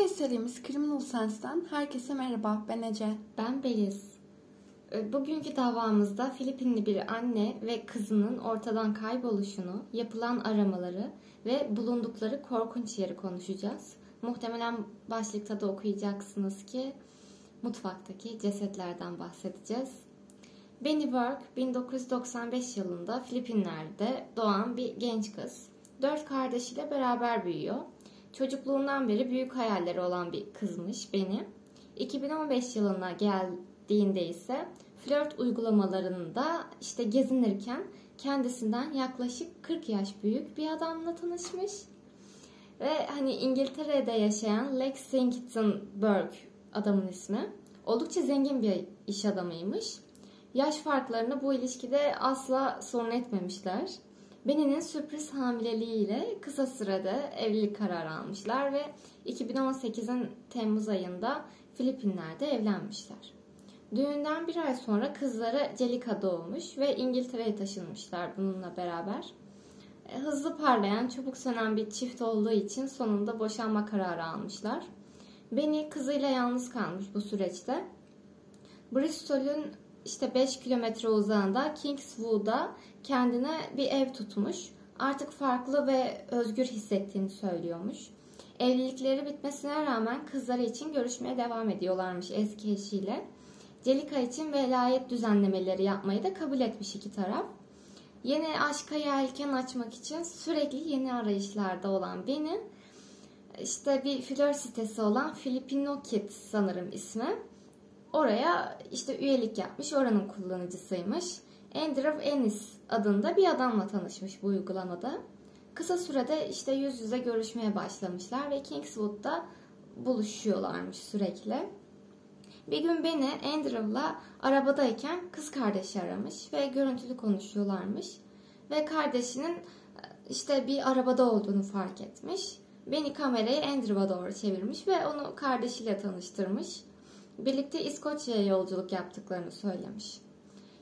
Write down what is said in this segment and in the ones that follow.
Podcast serimiz Criminal Sense'den herkese merhaba. Ben Ece. Ben Beliz. Ee, bugünkü davamızda Filipinli bir anne ve kızının ortadan kayboluşunu, yapılan aramaları ve bulundukları korkunç yeri konuşacağız. Muhtemelen başlıkta da okuyacaksınız ki mutfaktaki cesetlerden bahsedeceğiz. Benny Burke 1995 yılında Filipinler'de doğan bir genç kız. Dört kardeşiyle beraber büyüyor. Çocukluğundan beri büyük hayalleri olan bir kızmış beni. 2015 yılına geldiğinde ise flört uygulamalarında işte gezinirken kendisinden yaklaşık 40 yaş büyük bir adamla tanışmış. Ve hani İngiltere'de yaşayan Lexington Burke adamın ismi. Oldukça zengin bir iş adamıymış. Yaş farklarını bu ilişkide asla sorun etmemişler. Benny'nin sürpriz hamileliğiyle kısa sürede evlilik kararı almışlar ve 2018'in Temmuz ayında Filipinler'de evlenmişler. Düğünden bir ay sonra kızları Celica doğmuş ve İngiltere'ye taşınmışlar bununla beraber. E, hızlı parlayan, çabuk sönen bir çift olduğu için sonunda boşanma kararı almışlar. Benny kızıyla yalnız kalmış bu süreçte. Bristol'ün işte 5 kilometre uzağında Kingswood'a kendine bir ev tutmuş. Artık farklı ve özgür hissettiğini söylüyormuş. Evlilikleri bitmesine rağmen kızları için görüşmeye devam ediyorlarmış eski eşiyle. Celika için velayet düzenlemeleri yapmayı da kabul etmiş iki taraf. Yeni aşka yelken açmak için sürekli yeni arayışlarda olan beni işte bir flör sitesi olan Filipino Kids sanırım ismi. Oraya işte üyelik yapmış, oranın kullanıcısıymış. Andrew Ennis adında bir adamla tanışmış bu uygulamada. Kısa sürede işte yüz yüze görüşmeye başlamışlar ve Kingswood'da buluşuyorlarmış sürekli. Bir gün beni Andrew'la arabadayken kız kardeşi aramış ve görüntülü konuşuyorlarmış. Ve kardeşinin işte bir arabada olduğunu fark etmiş. Beni kamerayı Andrew'a doğru çevirmiş ve onu kardeşiyle tanıştırmış. Birlikte İskoçya'ya yolculuk yaptıklarını söylemiş.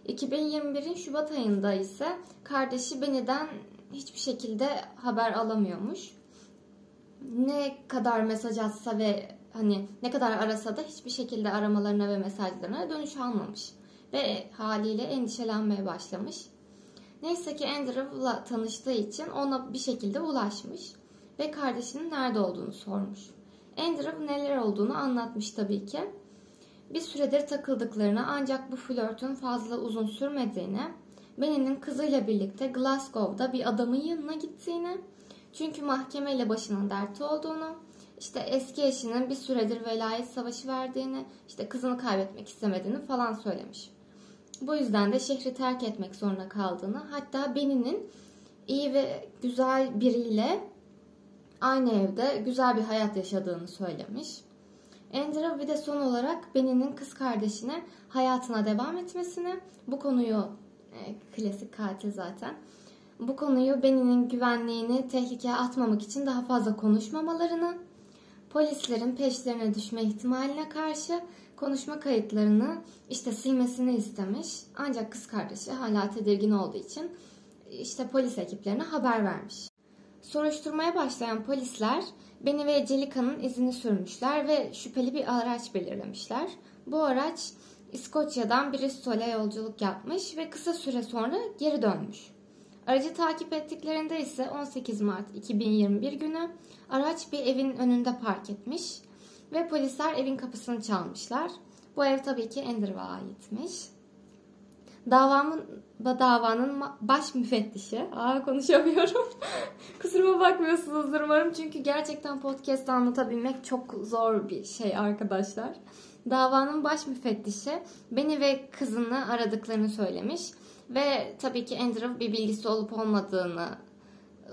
2021'in Şubat ayında ise kardeşi Benny'den hiçbir şekilde haber alamıyormuş. Ne kadar mesaj atsa ve hani ne kadar arasa da hiçbir şekilde aramalarına ve mesajlarına dönüş almamış. Ve haliyle endişelenmeye başlamış. Neyse ki Andrew'la tanıştığı için ona bir şekilde ulaşmış ve kardeşinin nerede olduğunu sormuş. Andrew neler olduğunu anlatmış tabii ki. Bir süredir takıldıklarını ancak bu flörtün fazla uzun sürmediğini, Benny'nin kızıyla birlikte Glasgow'da bir adamın yanına gittiğini, çünkü mahkemeyle başının derti olduğunu, işte eski eşinin bir süredir velayet savaşı verdiğini, işte kızını kaybetmek istemediğini falan söylemiş. Bu yüzden de şehri terk etmek zorunda kaldığını, hatta Benny'nin iyi ve güzel biriyle aynı evde güzel bir hayat yaşadığını söylemiş. Andrew bir de son olarak Benny'nin kız kardeşine hayatına devam etmesini, bu konuyu e, klasik katil zaten. Bu konuyu Benny'nin güvenliğini tehlikeye atmamak için daha fazla konuşmamalarını, polislerin peşlerine düşme ihtimaline karşı konuşma kayıtlarını işte silmesini istemiş. Ancak kız kardeşi hala tedirgin olduğu için işte polis ekiplerine haber vermiş. Soruşturmaya başlayan polisler Beni ve Celika'nın izini sürmüşler ve şüpheli bir araç belirlemişler. Bu araç İskoçya'dan Bristol'e yolculuk yapmış ve kısa süre sonra geri dönmüş. Aracı takip ettiklerinde ise 18 Mart 2021 günü araç bir evin önünde park etmiş ve polisler evin kapısını çalmışlar. Bu ev tabii ki Andrew'a aitmiş. Davamın, davanın baş müfettişi. Aa konuşamıyorum. Kusuruma bakmıyorsunuzdur umarım. Çünkü gerçekten podcast anlatabilmek çok zor bir şey arkadaşlar. Davanın baş müfettişi beni ve kızını aradıklarını söylemiş. Ve tabii ki Andrew bir bilgisi olup olmadığını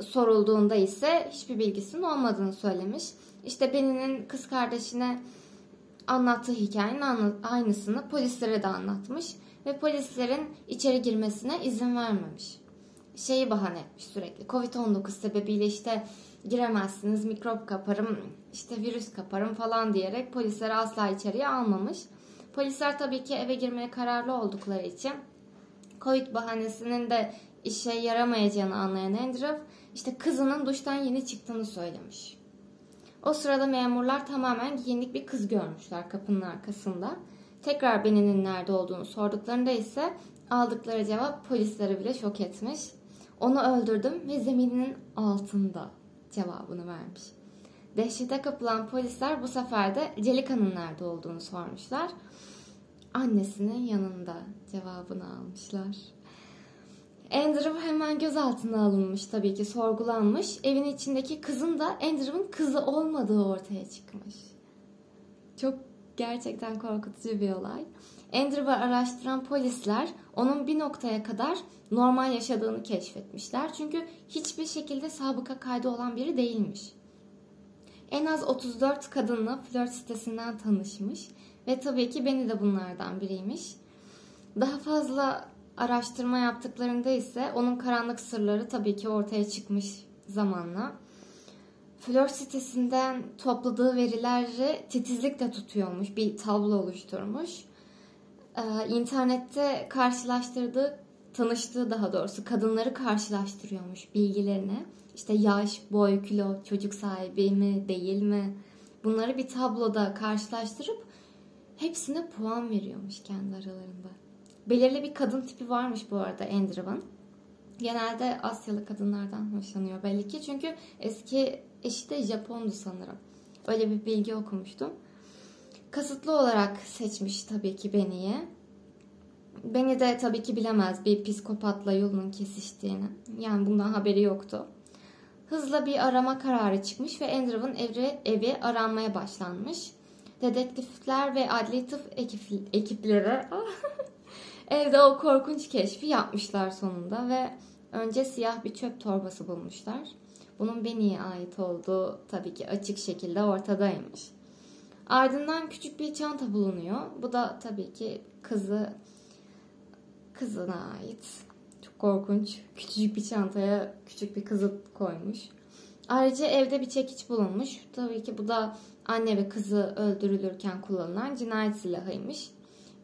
sorulduğunda ise hiçbir bilgisinin olmadığını söylemiş. İşte Benny'nin kız kardeşine anlattığı hikayenin aynısını polislere de anlatmış ve polislerin içeri girmesine izin vermemiş. Şeyi bahane etmiş sürekli. Covid-19 sebebiyle işte giremezsiniz, mikrop kaparım, işte virüs kaparım falan diyerek polisleri asla içeriye almamış. Polisler tabii ki eve girmeye kararlı oldukları için Covid bahanesinin de işe yaramayacağını anlayan Andrew işte kızının duştan yeni çıktığını söylemiş. O sırada memurlar tamamen giyinik bir kız görmüşler kapının arkasında. Tekrar Benny'nin nerede olduğunu sorduklarında ise aldıkları cevap polisleri bile şok etmiş. Onu öldürdüm ve zeminin altında cevabını vermiş. Dehşete kapılan polisler bu sefer de Celika'nın nerede olduğunu sormuşlar. Annesinin yanında cevabını almışlar. Andrew hemen gözaltına alınmış tabii ki sorgulanmış. Evin içindeki kızın da Andrew'ın kızı olmadığı ortaya çıkmış. Çok gerçekten korkutucu bir olay. Andrew'ı araştıran polisler onun bir noktaya kadar normal yaşadığını keşfetmişler. Çünkü hiçbir şekilde sabıka kaydı olan biri değilmiş. En az 34 kadınla flört sitesinden tanışmış ve tabii ki beni de bunlardan biriymiş. Daha fazla araştırma yaptıklarında ise onun karanlık sırları tabii ki ortaya çıkmış zamanla. Flört sitesinden topladığı verileri titizlikle tutuyormuş, bir tablo oluşturmuş. Ee, internette karşılaştırdığı, tanıştığı daha doğrusu kadınları karşılaştırıyormuş bilgilerini. İşte yaş, boy, kilo, çocuk sahibi mi, değil mi? Bunları bir tabloda karşılaştırıp hepsine puan veriyormuş kendi aralarında. Belirli bir kadın tipi varmış bu arada Andrew'ın. Genelde Asyalı kadınlardan hoşlanıyor belli ki. Çünkü eski eşi de Japondu sanırım. Öyle bir bilgi okumuştum. Kasıtlı olarak seçmiş tabii ki Benny'i. Beni de tabii ki bilemez bir psikopatla yolunun kesiştiğini. Yani bundan haberi yoktu. Hızla bir arama kararı çıkmış ve Andrew'ın evi, evi aranmaya başlanmış. Dedektifler ve adli tıp ekip, ekipleri evde o korkunç keşfi yapmışlar sonunda ve önce siyah bir çöp torbası bulmuşlar. Bunun Benny'e ait olduğu tabii ki açık şekilde ortadaymış. Ardından küçük bir çanta bulunuyor. Bu da tabii ki kızı kızına ait. Çok korkunç. Küçücük bir çantaya küçük bir kızı koymuş. Ayrıca evde bir çekiç bulunmuş. Tabii ki bu da anne ve kızı öldürülürken kullanılan cinayet silahıymış.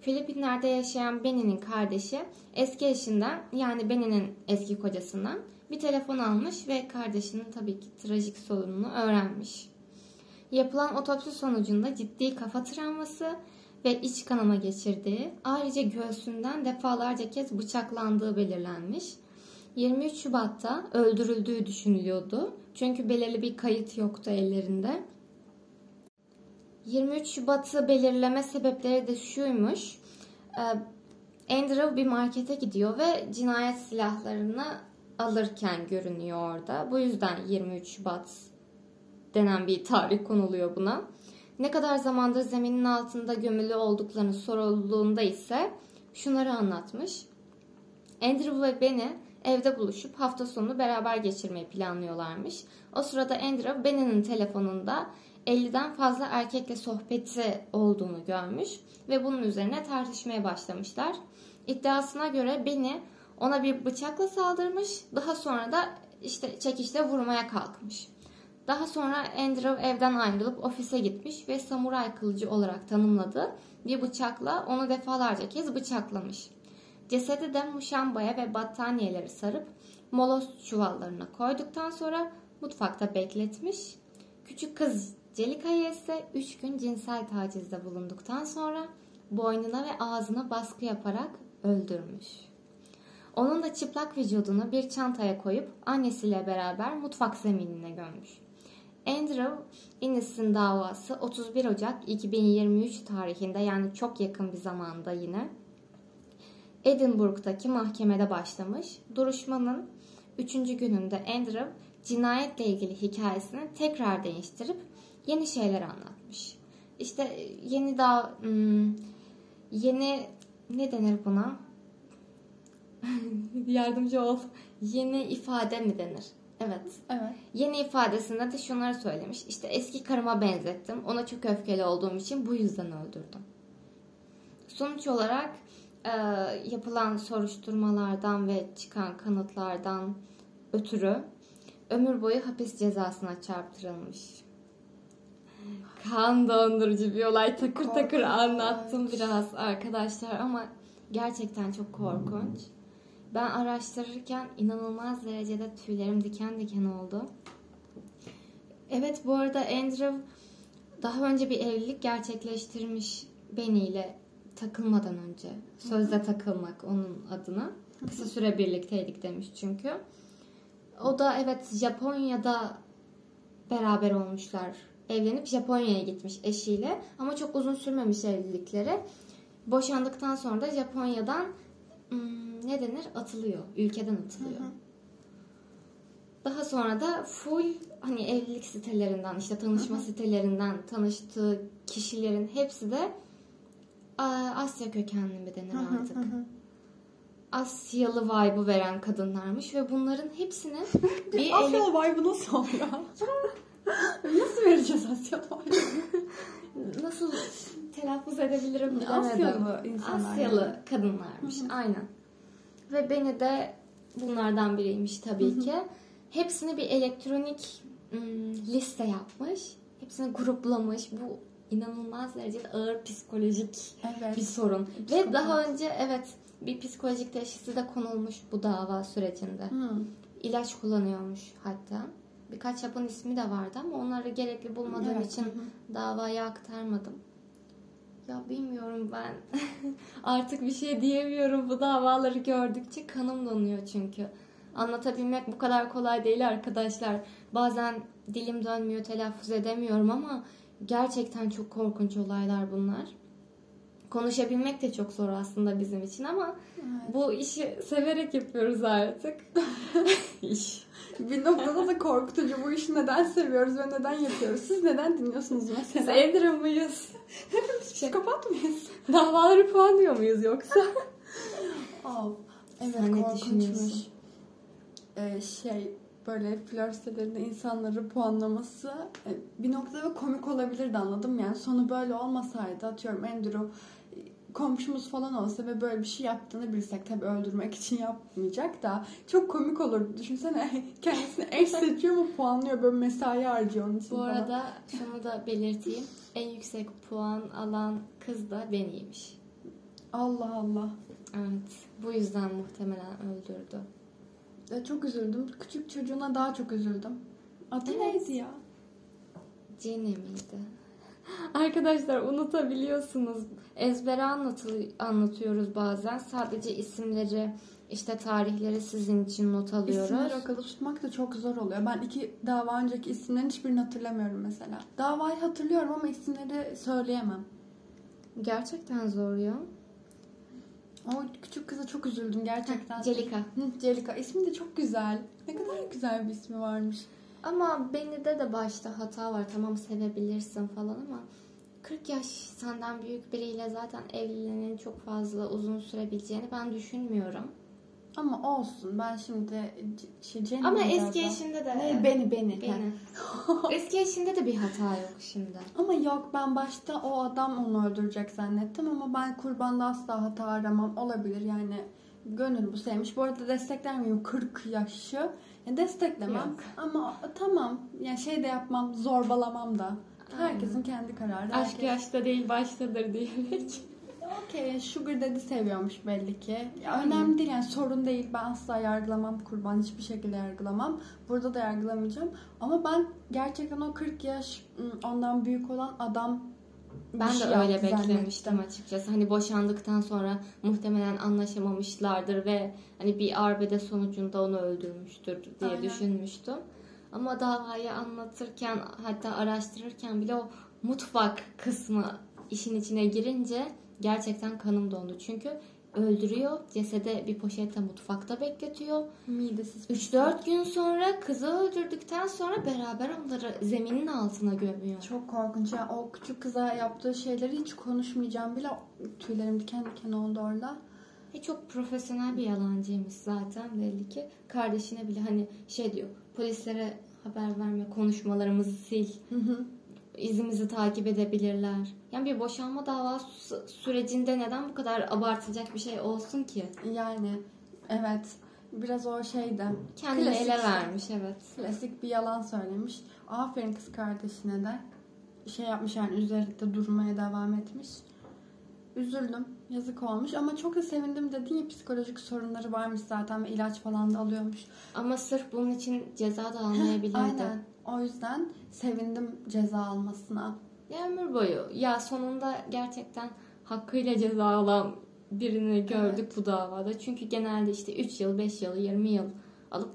Filipinler'de yaşayan Benny'nin kardeşi eski eşinden yani Benny'nin eski kocasından bir telefon almış ve kardeşinin tabii ki trajik sorununu öğrenmiş. Yapılan otopsi sonucunda ciddi kafa travması ve iç kanama geçirdiği, ayrıca göğsünden defalarca kez bıçaklandığı belirlenmiş. 23 Şubat'ta öldürüldüğü düşünülüyordu. Çünkü belirli bir kayıt yoktu ellerinde. 23 Şubat'ı belirleme sebepleri de şuymuş. Andrew bir markete gidiyor ve cinayet silahlarını alırken görünüyor orada. Bu yüzden 23 Şubat denen bir tarih konuluyor buna. Ne kadar zamandır zeminin altında gömülü olduklarını sorulduğunda ise şunları anlatmış. Andrew ve Benny evde buluşup hafta sonunu beraber geçirmeyi planlıyorlarmış. O sırada Andrew Benny'nin telefonunda 50'den fazla erkekle sohbeti olduğunu görmüş ve bunun üzerine tartışmaya başlamışlar. İddiasına göre Benny ona bir bıçakla saldırmış, daha sonra da işte çekişle vurmaya kalkmış. Daha sonra Andrew evden ayrılıp ofise gitmiş ve samuray kılıcı olarak tanımladığı bir bıçakla onu defalarca kez bıçaklamış. Cesedi de muşambaya ve battaniyeleri sarıp molos çuvallarına koyduktan sonra mutfakta bekletmiş. Küçük kız Celika'ya ise 3 gün cinsel tacizde bulunduktan sonra boynuna ve ağzına baskı yaparak öldürmüş. Onun da çıplak vücudunu bir çantaya koyup annesiyle beraber mutfak zeminine gömmüş. Andrew Innes'in davası 31 Ocak 2023 tarihinde yani çok yakın bir zamanda yine Edinburgh'daki mahkemede başlamış. Duruşmanın 3. gününde Andrew cinayetle ilgili hikayesini tekrar değiştirip yeni şeyler anlatmış. İşte yeni daha hmm, yeni ne denir buna? Yardımcı ol. Yeni ifade mi denir? Evet. Evet. Yeni ifadesinde de şunları söylemiş. İşte eski karıma benzettim. Ona çok öfkeli olduğum için bu yüzden öldürdüm. Sonuç olarak e, yapılan soruşturmalardan ve çıkan kanıtlardan ötürü ömür boyu hapis cezasına çarptırılmış. Kan dondurucu bir olay takır takır anlattım biraz arkadaşlar ama gerçekten çok korkunç. Ben araştırırken inanılmaz derecede tüylerim diken diken oldu. Evet bu arada Andrew daha önce bir evlilik gerçekleştirmiş Benny ile takılmadan önce. Sözde takılmak onun adına. Kısa süre birlikteydik demiş çünkü. O da evet Japonya'da beraber olmuşlar. Evlenip Japonya'ya gitmiş eşiyle. Ama çok uzun sürmemiş evlilikleri. Boşandıktan sonra da Japonya'dan hmm, ne denir? Atılıyor. Ülkeden atılıyor. Daha sonra da full hani evlilik sitelerinden işte tanışma sitelerinden tanıştığı kişilerin hepsi de Asya kökenli mi denir artık? Asyalı vibe'ı veren kadınlarmış ve bunların hepsini bir ele- Asyalı vibe'ı nasıl oluyor? nasıl vereceğiz Asyalı vibe'ı? nasıl telaffuz edebilirim bilemedim. Asyalı insanlar. Asyalı yani. kadınlarmış. Aynen. Ve beni de bunlardan biriymiş tabii ki. Hepsini bir elektronik liste yapmış. Hepsini gruplamış. Bu inanılmaz derecede ağır psikolojik Evet. bir sorun. Ve Psikopat. daha önce evet bir psikolojik teşhisi de konulmuş bu dava sürecinde. Hı. İlaç kullanıyormuş hatta. Birkaç yapın ismi de vardı ama onları gerekli bulmadığım Evet, için davaya aktarmadım. Ya bilmiyorum ben. Artık bir şey diyemiyorum bu davaları gördükçe kanım donuyor çünkü. Anlatabilmek bu kadar kolay değil arkadaşlar. Bazen dilim dönmüyor, telaffuz edemiyorum ama gerçekten çok korkunç olaylar bunlar. Konuşabilmek de çok zor aslında bizim için ama Evet. bu işi severek yapıyoruz artık. İş. Bir noktada da korkutucu. Bu işi neden seviyoruz ve neden yapıyoruz? Siz neden dinliyorsunuz Biz mesela? Andrew muyuz? Psikopat mıyız? Davaları puanlıyor muyuz yoksa? Of. Evet Sen korkunçmuş. Ee, şey böyle flört sitelerinde insanları puanlaması e, bir noktada komik olabilirdi anladım yani sonu böyle olmasaydı atıyorum Andrew komşumuz falan olsa ve böyle bir şey yaptığını bilsek tabii öldürmek için yapmayacak da çok komik olur. Düşünsene kendisini eş seçiyor mu puanlıyor böyle mesai harcıyor onun için Bu falan. arada şunu da belirteyim. En yüksek puan alan kız da beniymiş. Allah Allah. Evet. Bu yüzden muhtemelen öldürdü. Ya çok üzüldüm. Küçük çocuğuna daha çok üzüldüm. Adı Evet. neydi ya? Jenny miydi? Arkadaşlar unutabiliyorsunuz. Ezbere anlatıl anlatıyoruz bazen. Sadece isimleri, işte tarihleri sizin için not alıyoruz. İsimleri akılda tutmak da çok zor oluyor. Ben iki dava önceki isimlerin hiçbirini hatırlamıyorum mesela. Davayı hatırlıyorum ama isimleri söyleyemem. Gerçekten zor ya. O küçük kıza çok üzüldüm gerçekten. Celika. Celika. İsmi de çok güzel. Ne kadar güzel bir ismi varmış. Ama beni de de başta hata var. Tamam sevebilirsin falan ama 40 yaş senden büyük biriyle zaten evliliğinin çok fazla uzun sürebileceğini ben düşünmüyorum. Ama olsun. Ben şimdi şey, Jenny Ama eski acaba? eşinde de Ne, beni beni. Beni. eski eşinde de bir hata yok şimdi. Ama yok ben başta o adam onu öldürecek zannettim ama ben kurbanda asla hata aramam. Olabilir yani gönül bu sevmiş. Bu arada destekler miyim 40 yaşı? Yani desteklemem Yok. ama tamam yani şey de yapmam zorbalamam da. Herkesin Aynen. kendi kararı. Aşk Herkes- yaşta değil baştadır diyerek. Okey Sugar Daddy seviyormuş belli ki. Ya Aynen. önemli değil yani sorun değil. Ben asla yargılamam kurban. Hiçbir şekilde yargılamam. Burada da yargılamayacağım. Ama ben gerçekten o 40 yaş ondan büyük olan adam Ben şey de öyle yaptı beklemiştim açıkçası. Hani boşandıktan sonra muhtemelen anlaşamamışlardır ve hani bir arbede sonucunda onu öldürmüştür diye Aynen. düşünmüştüm. Ama davayı anlatırken hatta araştırırken bile o mutfak kısmı işin içine girince gerçekten kanım dondu. Çünkü öldürüyor, cesede bir poşette mutfakta bekletiyor. Midesiz. 3-4 gün sonra kızı öldürdükten sonra beraber onları zeminin altına gömüyor. Çok korkunç ya. O küçük kıza yaptığı şeyleri hiç konuşmayacağım bile. Tüylerim diken diken oldu orada. E çok profesyonel bir yalancıymış zaten belli ki. Kardeşine bile hani şey diyor. Polislere haber verme, konuşmalarımızı sil. İzimizi takip edebilirler. Yani bir boşanma davası sürecinde neden bu kadar abartılacak bir şey olsun ki? Yani evet. Biraz o şeydi. Kendini Klasik ele şey. vermiş evet. Klasik bir yalan söylemiş. Aferin kız kardeşine de. Şey yapmış yani üzerinde durmaya devam etmiş. Üzüldüm. Yazık olmuş ama çok da sevindim dedin ya psikolojik sorunları varmış zaten ve ilaç falan da alıyormuş. Ama sırf bunun için ceza da almayabilirdi. Aynen. O yüzden sevindim ceza almasına. Ya ömür boyu. Ya sonunda gerçekten hakkıyla ceza alan birini gördük bu davada. Çünkü genelde işte 3 yıl, 5 yıl, 20 yıl alıp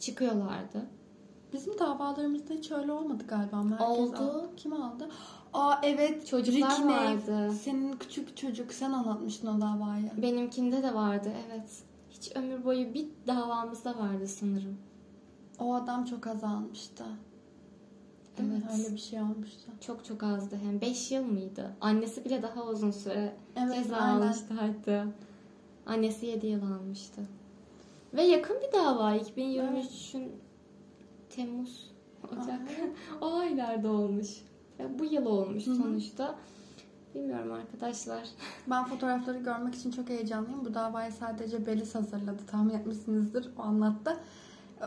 çıkıyorlardı. Bizim davalarımızda hiç öyle olmadı galiba. Merkez Oldu. aldı. Kim aldı? Aa evet. Çocuklar Ricky Ney. vardı. Senin küçük çocuk. Sen anlatmıştın o davayı. Benimkinde de vardı evet. Hiç ömür boyu bir davamızda vardı sanırım. O adam çok az almıştı. Değil mi? Evet. Öyle bir şey olmuştu. Çok çok azdı hem 5 yıl mıydı? Annesi bile daha uzun süre Evet ceza aynen. almıştı hatta. Annesi 7 yıl almıştı. Ve yakın bir dava 2023'ün Temmuz, Ocak o aylarda olmuş. Ya bu yıl olmuş Hı hı. sonuçta. Bilmiyorum arkadaşlar. Ben fotoğrafları görmek için çok heyecanlıyım. Bu davayı sadece Belis hazırladı. Tahmin etmişsinizdir. O anlattı.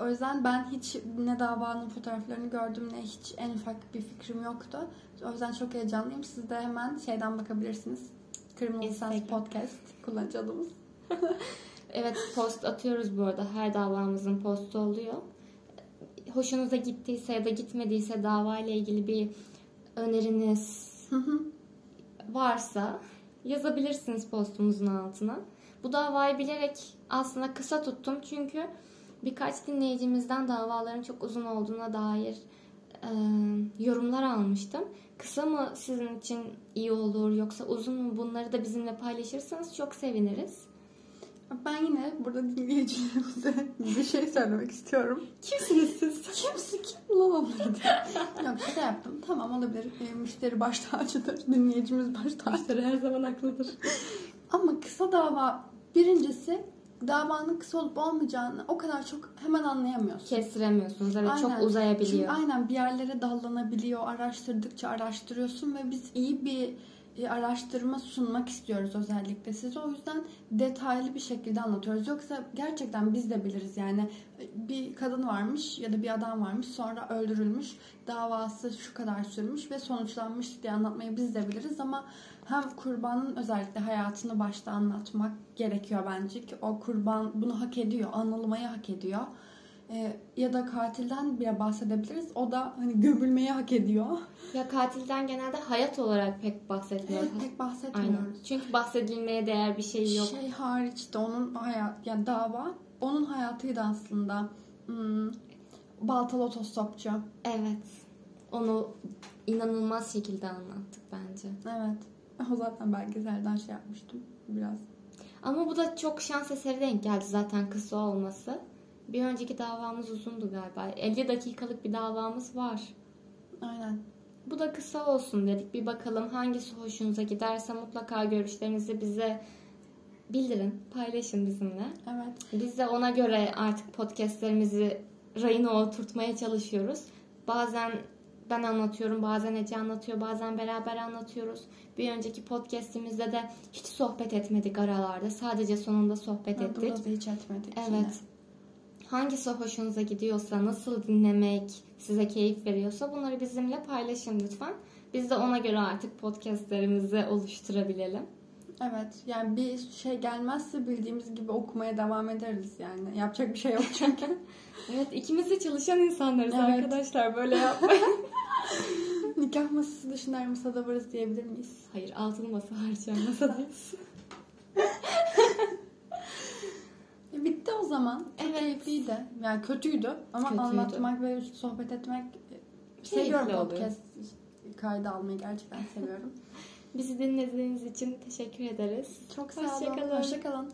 O yüzden ben hiç ne davanın fotoğraflarını gördüm ne hiç en ufak bir fikrim yoktu. O yüzden çok heyecanlıyım. Siz de hemen şeyden bakabilirsiniz. Criminal Sense. Podcast kullanıcı adımız. Evet post atıyoruz bu arada. Her davamızın postu oluyor. Hoşunuza gittiyse ya da gitmediyse dava ile ilgili bir öneriniz varsa yazabilirsiniz postumuzun altına. Bu davayı bilerek aslında kısa tuttum çünkü birkaç dinleyicimizden davaların çok uzun olduğuna dair e, yorumlar almıştım. Kısa mı sizin için iyi olur yoksa uzun mu bunları da bizimle paylaşırsanız çok seviniriz. Ben yine burada dinleyicilerimize bir şey söylemek istiyorum. Kimsiniz siz? Kimsi kim lan diye. Yok şaka yaptım. Tamam olabilir. E, müşteri baş tacıdır. Dinleyicimiz baş tacıdır. her zaman haklıdır. Ama kısa dava birincisi davanın kısa olup olmayacağını o kadar çok hemen anlayamıyorsun. Kestiremiyorsunuz. Evet çok Aynen. uzayabiliyor. Çünkü aynen bir yerlere dallanabiliyor. Araştırdıkça araştırıyorsun ve biz iyi bir e, araştırma sunmak istiyoruz özellikle size. O yüzden detaylı bir şekilde anlatıyoruz. Yoksa gerçekten biz de biliriz yani bir kadın varmış ya da bir adam varmış sonra öldürülmüş. Davası şu kadar sürmüş ve sonuçlanmış diye anlatmayı biz de biliriz ama hem kurbanın özellikle hayatını başta anlatmak gerekiyor bence ki o kurban bunu hak ediyor, anılmayı hak ediyor. Ee, ya da katilden bile bahsedebiliriz. O da hani gömülmeyi hak ediyor. Ya katilden genelde hayat olarak pek bahsetmiyoruz. Evet, pek Aynen. bahsetmiyoruz. Çünkü bahsedilmeye değer bir şey yok. Şey hariç de onun hayat, yani dava onun hayatıydı aslında. Hmm, baltalı otostopçu. Evet. Onu inanılmaz şekilde anlattık bence. Evet. O zaten belgeselden şey yapmıştım biraz. Ama bu da çok şans eseri denk geldi zaten kısa olması. Bir önceki davamız uzundu galiba. 50 dakikalık bir davamız var. Aynen. Bu da kısa olsun dedik. Bir bakalım hangisi hoşunuza giderse mutlaka görüşlerinizi bize bildirin. Paylaşın bizimle. Evet. Biz de ona göre artık podcastlerimizi rayına oturtmaya çalışıyoruz. Bazen ben anlatıyorum, bazen Ece anlatıyor, bazen beraber anlatıyoruz. Bir önceki podcastimizde de hiç sohbet etmedik aralarda. Sadece sonunda sohbet Ha, ettik. Burada da hiç etmedik yine. Evet. Hangisi hoşunuza gidiyorsa, nasıl dinlemek size keyif veriyorsa bunları bizimle paylaşın lütfen. Biz de ona göre artık podcastlerimizi oluşturabilelim. Evet. Yani bir şey gelmezse bildiğimiz gibi okumaya devam ederiz yani. Yapacak bir şey yok çünkü. Evet ikimiz de çalışan insanlarız Evet. arkadaşlar böyle yapmayın. Nikah masası dışında her masada varız diyebilir miyiz? Hayır altın masa harcayan masadayız. E, bitti o zaman. Çok Evet. keyifliydi. Yani kötüydü ama Kötüydü. anlatmak ve sohbet etmek Keyifli seviyorum oluyor. podcast kaydı almayı gerçekten seviyorum. Bizi dinlediğiniz için teşekkür ederiz. Çok sağ olun. Hoşçakalın. Hoşçakalın.